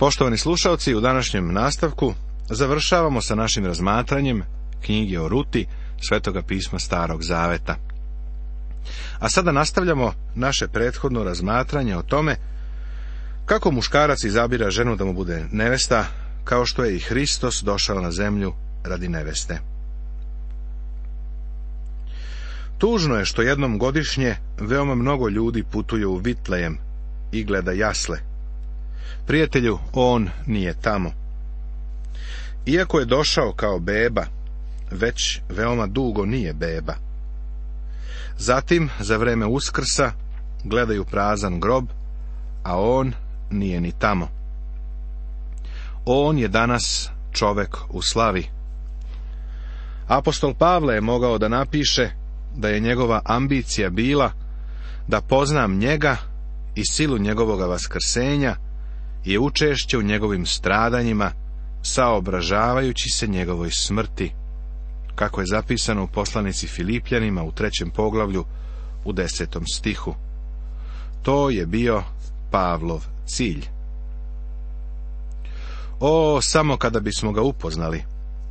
Poštovani slušalci, u današnjem nastavku završavamo sa našim razmatranjem knjige o Ruti, Svetoga pisma Starog Zaveta. A sada nastavljamo naše prethodno razmatranje o tome kako muškarac izabira ženu da mu bude nevesta, kao što je i Hristos došao na zemlju radi neveste. Tužno je što jednom godišnje veoma mnogo ljudi putuju u Vitlejem i gleda jasle, Prijatelju, on nije tamo. Iako je došao kao beba, već veoma dugo nije beba. Zatim, za vreme uskrsa, gledaju prazan grob, a on nije ni tamo. On je danas čovek u slavi. Apostol Pavle je mogao da napiše da je njegova ambicija bila da poznam njega i silu njegovoga vaskrsenja, je učešće u njegovim stradanjima, saobražavajući se njegovoj smrti, kako je zapisano u poslanici Filipljanima u trećem poglavlju u desetom stihu. To je bio Pavlov cilj. O, samo kada bismo ga upoznali,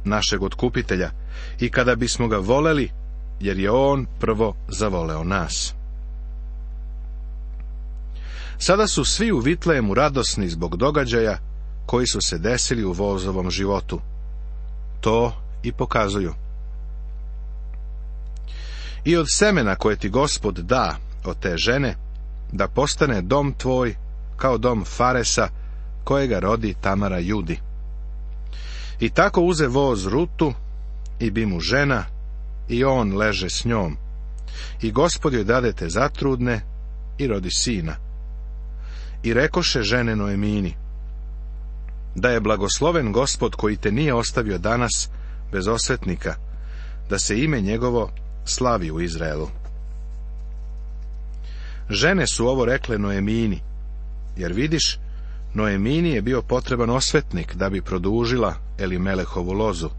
našeg otkupitelja, i kada bismo ga voleli, jer je on prvo zavoleo nas. Sada su svi u Vitlejemu radosni zbog događaja koji su se desili u vozovom životu. To i pokazuju. I od semena koje ti gospod da od te žene, da postane dom tvoj kao dom Faresa, kojega rodi Tamara Judi. I tako uze voz Rutu, i bi mu žena, i on leže s njom. I gospod joj te zatrudne, i rodi sina i rekoše žene Noemini, da je blagosloven gospod koji te nije ostavio danas bez osvetnika, da se ime njegovo slavi u Izraelu. Žene su ovo rekle Noemini, jer vidiš, Noemini je bio potreban osvetnik da bi produžila Elimelehovu lozu.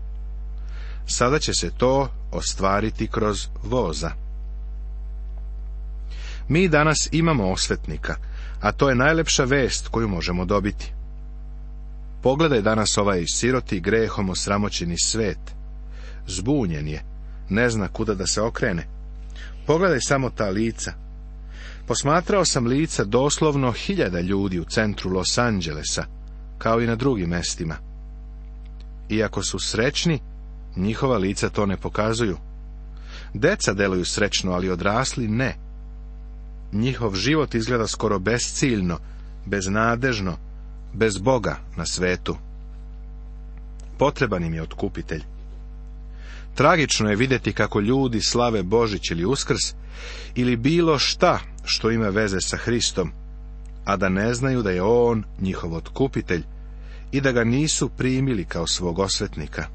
Sada će se to ostvariti kroz voza. Mi danas imamo osvetnika, a to je najlepša vest koju možemo dobiti. Pogledaj danas ovaj siroti grehom osramoćeni svet. Zbunjen je, ne zna kuda da se okrene. Pogledaj samo ta lica. Posmatrao sam lica doslovno hiljada ljudi u centru Los Angelesa, kao i na drugim mestima. Iako su srećni, njihova lica to ne pokazuju. Deca deluju srećno, ali odrasli ne njihov život izgleda skoro besciljno, beznadežno, bez Boga na svetu. Potreban im je otkupitelj. Tragično je vidjeti kako ljudi slave Božić ili Uskrs ili bilo šta što ima veze sa Hristom, a da ne znaju da je On njihov otkupitelj i da ga nisu primili kao svog osvetnika.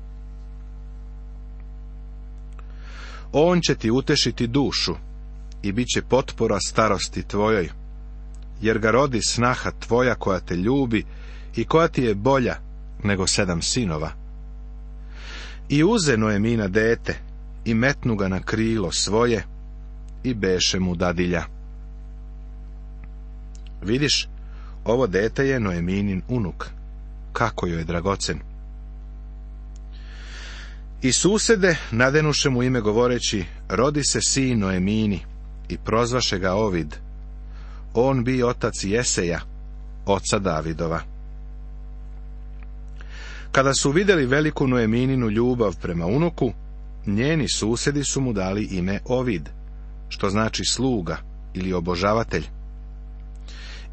On će ti utešiti dušu, i bit će potpora starosti tvojoj, jer ga rodi snaha tvoja koja te ljubi i koja ti je bolja nego sedam sinova. I uze je dete i metnu ga na krilo svoje i beše mu dadilja. Vidiš, ovo dete je Noeminin unuk. Kako joj je dragocen. I susede nadenuše mu ime govoreći, rodi se sin Noemini i prozvaše ga Ovid. On bi otac Jeseja, oca Davidova. Kada su vidjeli veliku Noemininu ljubav prema unuku, njeni susjedi su mu dali ime Ovid, što znači sluga ili obožavatelj.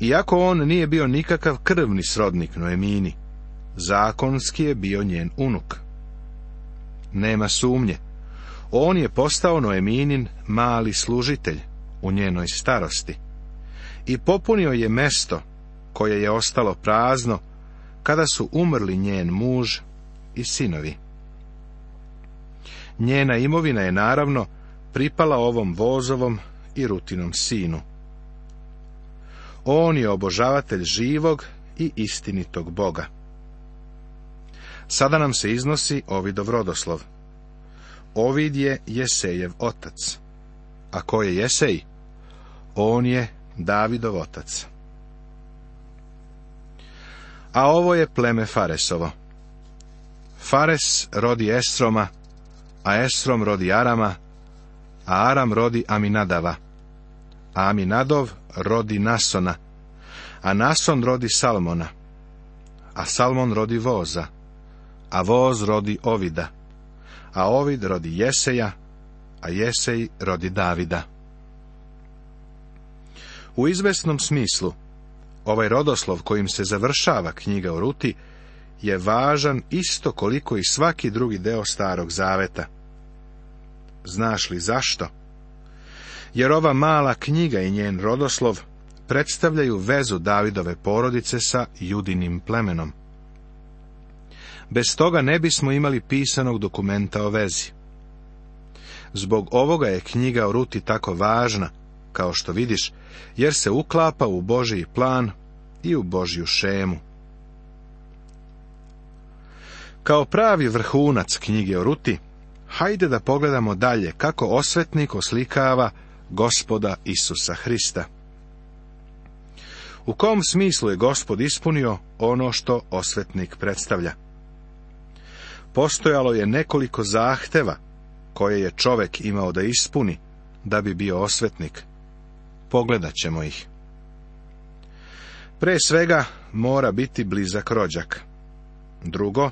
Iako on nije bio nikakav krvni srodnik Noemini, zakonski je bio njen unuk. Nema sumnje on je postao Noeminin mali služitelj u njenoj starosti i popunio je mesto koje je ostalo prazno kada su umrli njen muž i sinovi. Njena imovina je naravno pripala ovom vozovom i rutinom sinu. On je obožavatelj živog i istinitog Boga. Sada nam se iznosi ovi dobrodoslov. Ovid je Jesejev otac. A ko je Jesej? On je Davidov otac. A ovo je pleme Faresovo. Fares rodi Esroma, a Estrom rodi Arama, a Aram rodi Aminadava, a Aminadov rodi Nasona, a Nason rodi Salmona, a Salmon rodi Voza, a Voz rodi Ovida a Ovid rodi Jeseja, a Jesej rodi Davida. U izvesnom smislu, ovaj rodoslov kojim se završava knjiga o Ruti je važan isto koliko i svaki drugi deo starog zaveta. Znaš li zašto? Jer ova mala knjiga i njen rodoslov predstavljaju vezu Davidove porodice sa judinim plemenom. Bez toga ne bismo imali pisanog dokumenta o vezi. Zbog ovoga je knjiga o Ruti tako važna, kao što vidiš, jer se uklapa u Božiji plan i u Božju šemu. Kao pravi vrhunac knjige o Ruti, hajde da pogledamo dalje kako osvetnik oslikava gospoda Isusa Hrista. U kom smislu je gospod ispunio ono što osvetnik predstavlja? postojalo je nekoliko zahteva koje je čovek imao da ispuni da bi bio osvetnik. Pogledat ćemo ih. Pre svega mora biti blizak rođak. Drugo,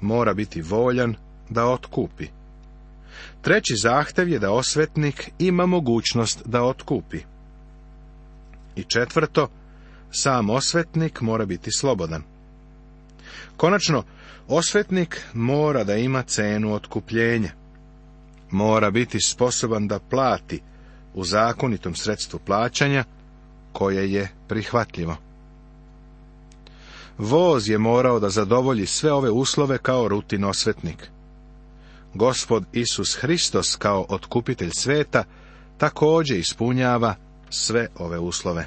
mora biti voljan da otkupi. Treći zahtev je da osvetnik ima mogućnost da otkupi. I četvrto, sam osvetnik mora biti slobodan. Konačno, Osvetnik mora da ima cenu otkupljenja. Mora biti sposoban da plati u zakonitom sredstvu plaćanja koje je prihvatljivo. Voz je morao da zadovolji sve ove uslove kao rutin osvetnik. Gospod Isus Hristos kao otkupitelj sveta također ispunjava sve ove uslove.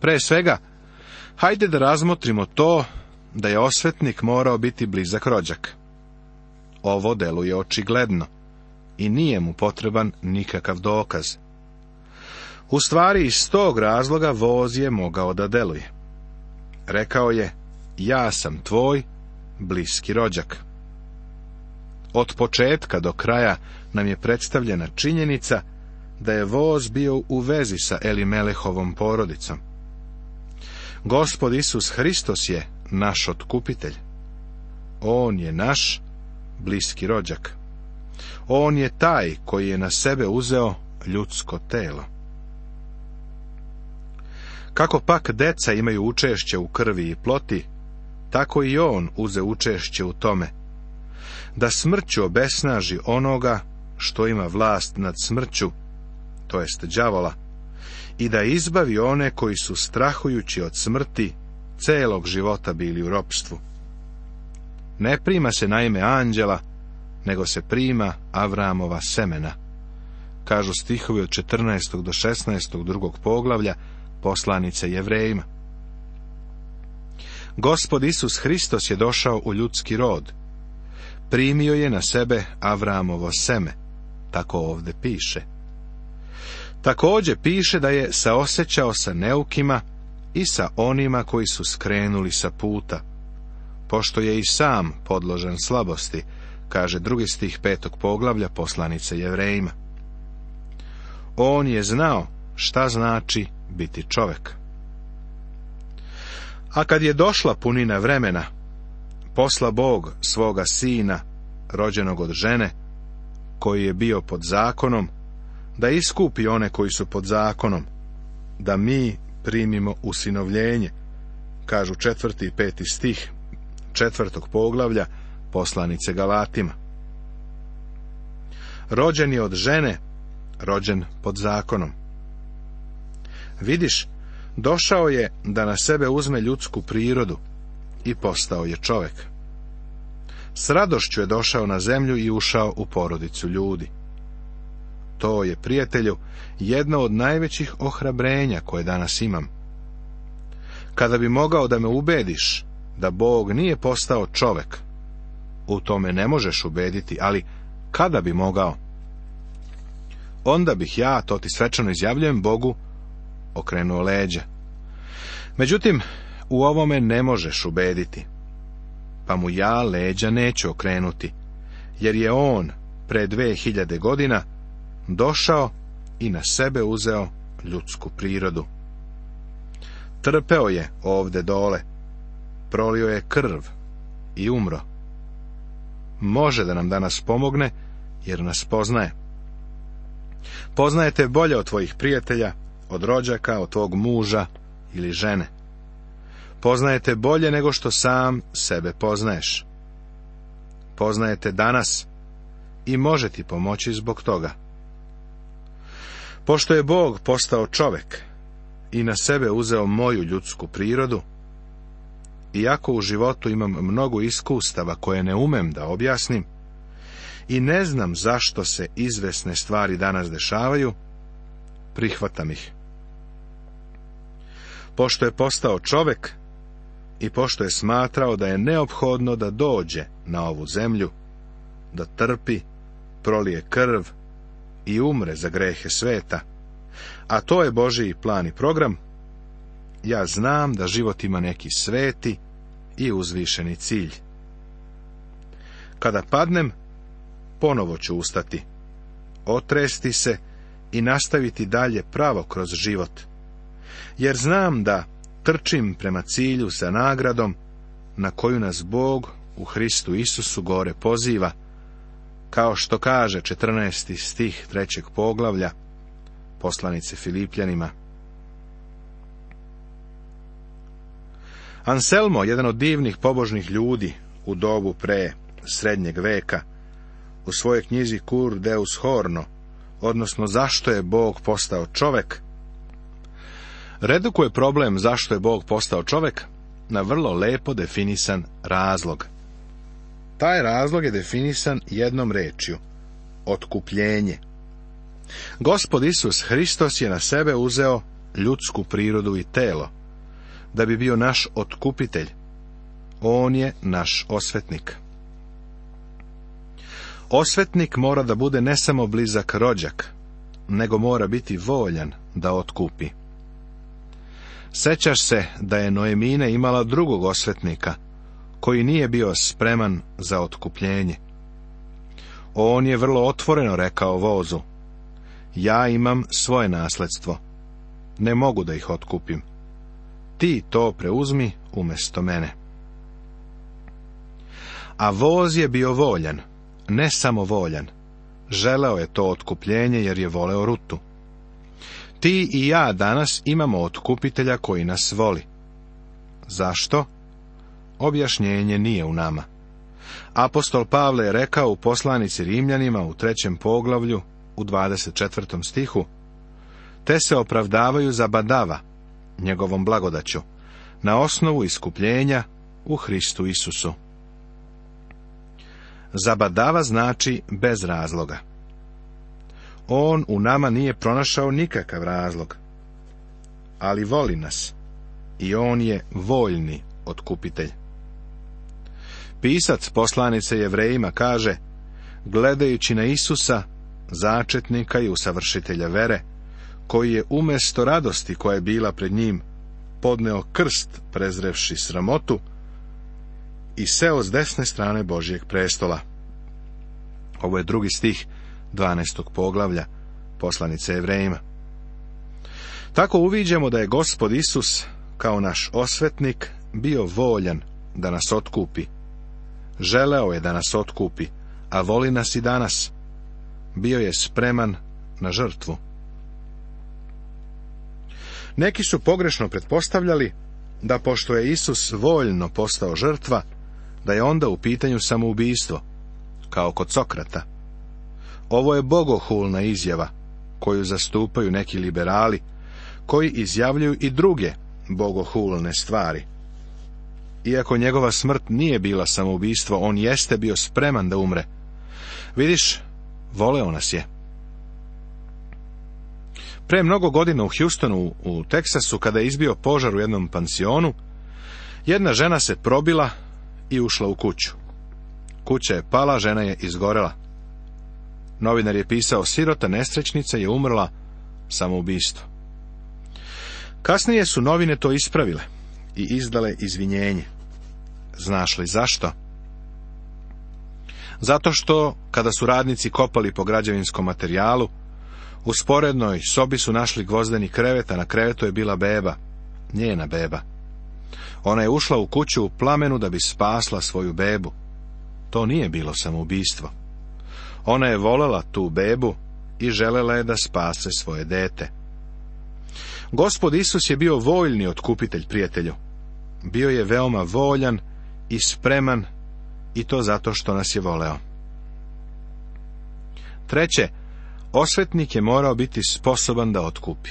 Pre svega, Hajde da razmotrimo to da je osvetnik morao biti blizak rođak. Ovo deluje očigledno i nije mu potreban nikakav dokaz. U stvari, iz tog razloga voz je mogao da deluje. Rekao je, ja sam tvoj bliski rođak. Od početka do kraja nam je predstavljena činjenica da je voz bio u vezi sa Elimelehovom porodicom. Gospod Isus Hristos je naš otkupitelj. On je naš bliski rođak. On je taj koji je na sebe uzeo ljudsko telo. Kako pak deca imaju učešće u krvi i ploti, tako i on uze učešće u tome, da smrću obesnaži onoga što ima vlast nad smrću, to jest đavola, i da izbavi one koji su strahujući od smrti celog života bili u ropstvu. Ne prima se naime anđela, nego se prima Avramova semena. Kažu stihovi od 14. do 16. drugog poglavlja poslanice jevrejima. Gospod Isus Hristos je došao u ljudski rod. Primio je na sebe Avramovo seme, tako ovde piše. Također piše da je saosećao sa neukima i sa onima koji su skrenuli sa puta. Pošto je i sam podložen slabosti, kaže drugi stih petog poglavlja poslanice jevrejima. On je znao šta znači biti čovek. A kad je došla punina vremena, posla Bog svoga sina, rođenog od žene, koji je bio pod zakonom, da iskupi one koji su pod zakonom, da mi primimo usinovljenje, kažu četvrti i peti stih četvrtog poglavlja poslanice Galatima. Rođen je od žene, rođen pod zakonom. Vidiš, došao je da na sebe uzme ljudsku prirodu i postao je čovek. S radošću je došao na zemlju i ušao u porodicu ljudi. To je, prijatelju, jedno od najvećih ohrabrenja koje danas imam. Kada bi mogao da me ubediš da Bog nije postao čovek, u tome ne možeš ubediti, ali kada bi mogao? Onda bih ja, to ti svečano izjavljujem Bogu, okrenuo leđa. Međutim, u ovome ne možeš ubediti. Pa mu ja leđa neću okrenuti, jer je on pre dve hiljade godina došao i na sebe uzeo ljudsku prirodu. Trpeo je ovde dole, prolio je krv i umro. Može da nam danas pomogne, jer nas poznaje. Poznajete bolje od tvojih prijatelja, od rođaka, od tvog muža ili žene. Poznajete bolje nego što sam sebe poznaješ. Poznajete danas i može ti pomoći zbog toga. Pošto je Bog postao čovek i na sebe uzeo moju ljudsku prirodu, iako u životu imam mnogo iskustava koje ne umem da objasnim, i ne znam zašto se izvesne stvari danas dešavaju, prihvatam ih. Pošto je postao čovek i pošto je smatrao da je neophodno da dođe na ovu zemlju, da trpi, prolije krv, i umre za grehe sveta, a to je Božiji plan i program, ja znam da život ima neki sveti i uzvišeni cilj. Kada padnem, ponovo ću ustati, otresti se i nastaviti dalje pravo kroz život, jer znam da trčim prema cilju sa nagradom na koju nas Bog u Hristu Isusu gore poziva, kao što kaže 14. stih trećeg poglavlja poslanice Filipljanima. Anselmo, jedan od divnih pobožnih ljudi u dobu pre srednjeg veka, u svojoj knjizi Kur Deus Horno, odnosno zašto je Bog postao čovek, redukuje problem zašto je Bog postao čovek na vrlo lepo definisan razlog. Taj razlog je definisan jednom rečju – otkupljenje. Gospod Isus Hristos je na sebe uzeo ljudsku prirodu i telo, da bi bio naš otkupitelj. On je naš osvetnik. Osvetnik mora da bude ne samo blizak rođak, nego mora biti voljan da otkupi. Sećaš se da je Noemine imala drugog osvetnika, koji nije bio spreman za otkupljenje. On je vrlo otvoreno rekao vozu, ja imam svoje nasledstvo, ne mogu da ih otkupim. Ti to preuzmi umjesto mene. A voz je bio voljan, ne samo voljan. Želeo je to otkupljenje jer je voleo rutu. Ti i ja danas imamo otkupitelja koji nas voli. Zašto? objašnjenje nije u nama. Apostol Pavle je rekao u poslanici Rimljanima u trećem poglavlju, u 24. stihu, te se opravdavaju za badava, njegovom blagodaću, na osnovu iskupljenja u Hristu Isusu. Zabadava znači bez razloga. On u nama nije pronašao nikakav razlog, ali voli nas i on je voljni otkupitelj pisac poslanice jevrejima kaže, gledajući na Isusa, začetnika i usavršitelja vere, koji je umjesto radosti koja je bila pred njim, podneo krst prezrevši sramotu i seo s desne strane Božijeg prestola. Ovo je drugi stih 12. poglavlja poslanice jevrejima. Tako uviđemo da je gospod Isus, kao naš osvetnik, bio voljan da nas otkupi Želeo je da nas otkupi, a voli nas i danas. Bio je spreman na žrtvu. Neki su pogrešno pretpostavljali da pošto je Isus voljno postao žrtva, da je onda u pitanju samoubistvo, kao kod Sokrata. Ovo je bogohulna izjava koju zastupaju neki liberali, koji izjavljuju i druge bogohulne stvari. Iako njegova smrt nije bila samoubistvo, on jeste bio spreman da umre. Vidiš, voleo nas je. Pre mnogo godina u Houstonu, u Teksasu, kada je izbio požar u jednom pansionu, jedna žena se probila i ušla u kuću. Kuća je pala, žena je izgorela. Novinar je pisao, sirota nesrećnica je umrla samoubistvo. Kasnije su novine to ispravile i izdale izvinjenje. Znaš li zašto? Zato što, kada su radnici kopali po građevinskom materijalu, u sporednoj sobi su našli gvozdeni krevet, a na krevetu je bila beba, njena beba. Ona je ušla u kuću u plamenu da bi spasla svoju bebu. To nije bilo samoubistvo. Ona je volela tu bebu i želela je da spase svoje dete. Gospod Isus je bio voljni otkupitelj prijatelju. Bio je veoma voljan i spreman i to zato što nas je voleo. Treće, osvetnik je morao biti sposoban da otkupi.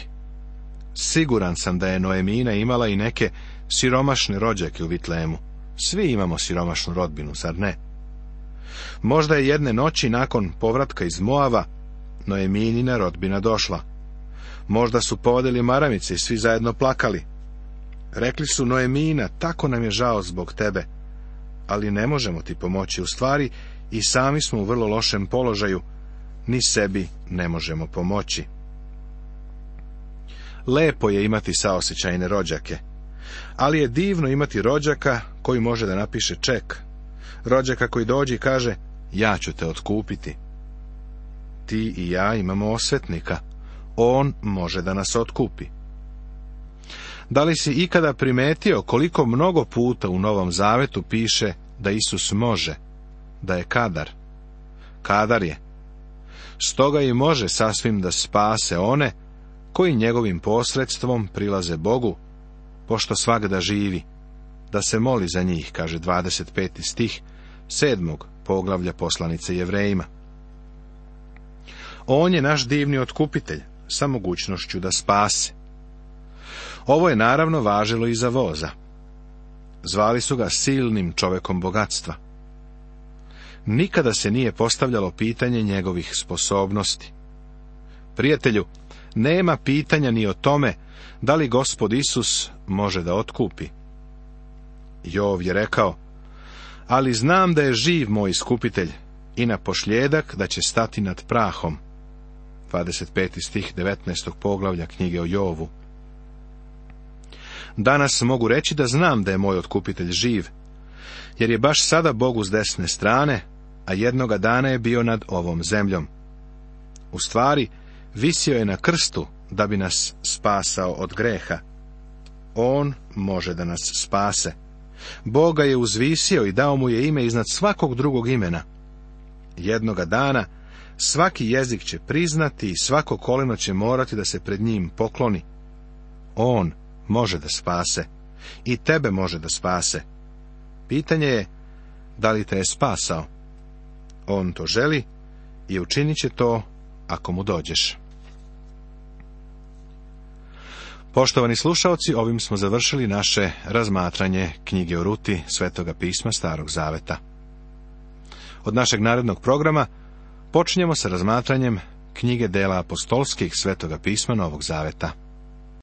Siguran sam da je Noemina imala i neke siromašne rođake u Vitlemu. Svi imamo siromašnu rodbinu, zar ne? Možda je jedne noći nakon povratka iz Moava Noeminina rodbina došla. Možda su povodili maramice i svi zajedno plakali. Rekli su Noemina, tako nam je žao zbog tebe ali ne možemo ti pomoći u stvari i sami smo u vrlo lošem položaju, ni sebi ne možemo pomoći. Lepo je imati saosećajne rođake, ali je divno imati rođaka koji može da napiše ček, rođaka koji dođe i kaže ja ću te otkupiti. Ti i ja imamo osvetnika, on može da nas otkupi. Da li si ikada primetio koliko mnogo puta u Novom Zavetu piše da Isus može, da je kadar. Kadar je. Stoga i može sasvim da spase one koji njegovim posredstvom prilaze Bogu, pošto da živi, da se moli za njih, kaže 25. stih 7. poglavlja poslanice Jevrejima. On je naš divni otkupitelj sa mogućnošću da spase. Ovo je naravno važilo i za voza. Zvali su ga silnim čovekom bogatstva. Nikada se nije postavljalo pitanje njegovih sposobnosti. Prijatelju, nema pitanja ni o tome da li gospod Isus može da otkupi. Jov je rekao, ali znam da je živ moj iskupitelj i na pošljedak da će stati nad prahom. 25. stih 19. poglavlja knjige o Jovu danas mogu reći da znam da je moj otkupitelj živ, jer je baš sada Bogu s desne strane, a jednoga dana je bio nad ovom zemljom. U stvari, visio je na krstu da bi nas spasao od greha. On može da nas spase. Boga je uzvisio i dao mu je ime iznad svakog drugog imena. Jednoga dana svaki jezik će priznati i svako koleno će morati da se pred njim pokloni. On može da spase. I tebe može da spase. Pitanje je, da li te je spasao? On to želi i učinit će to ako mu dođeš. Poštovani slušaoci, ovim smo završili naše razmatranje knjige o ruti Svetoga pisma Starog Zaveta. Od našeg narednog programa počinjemo sa razmatranjem knjige dela apostolskih Svetoga pisma Novog Zaveta.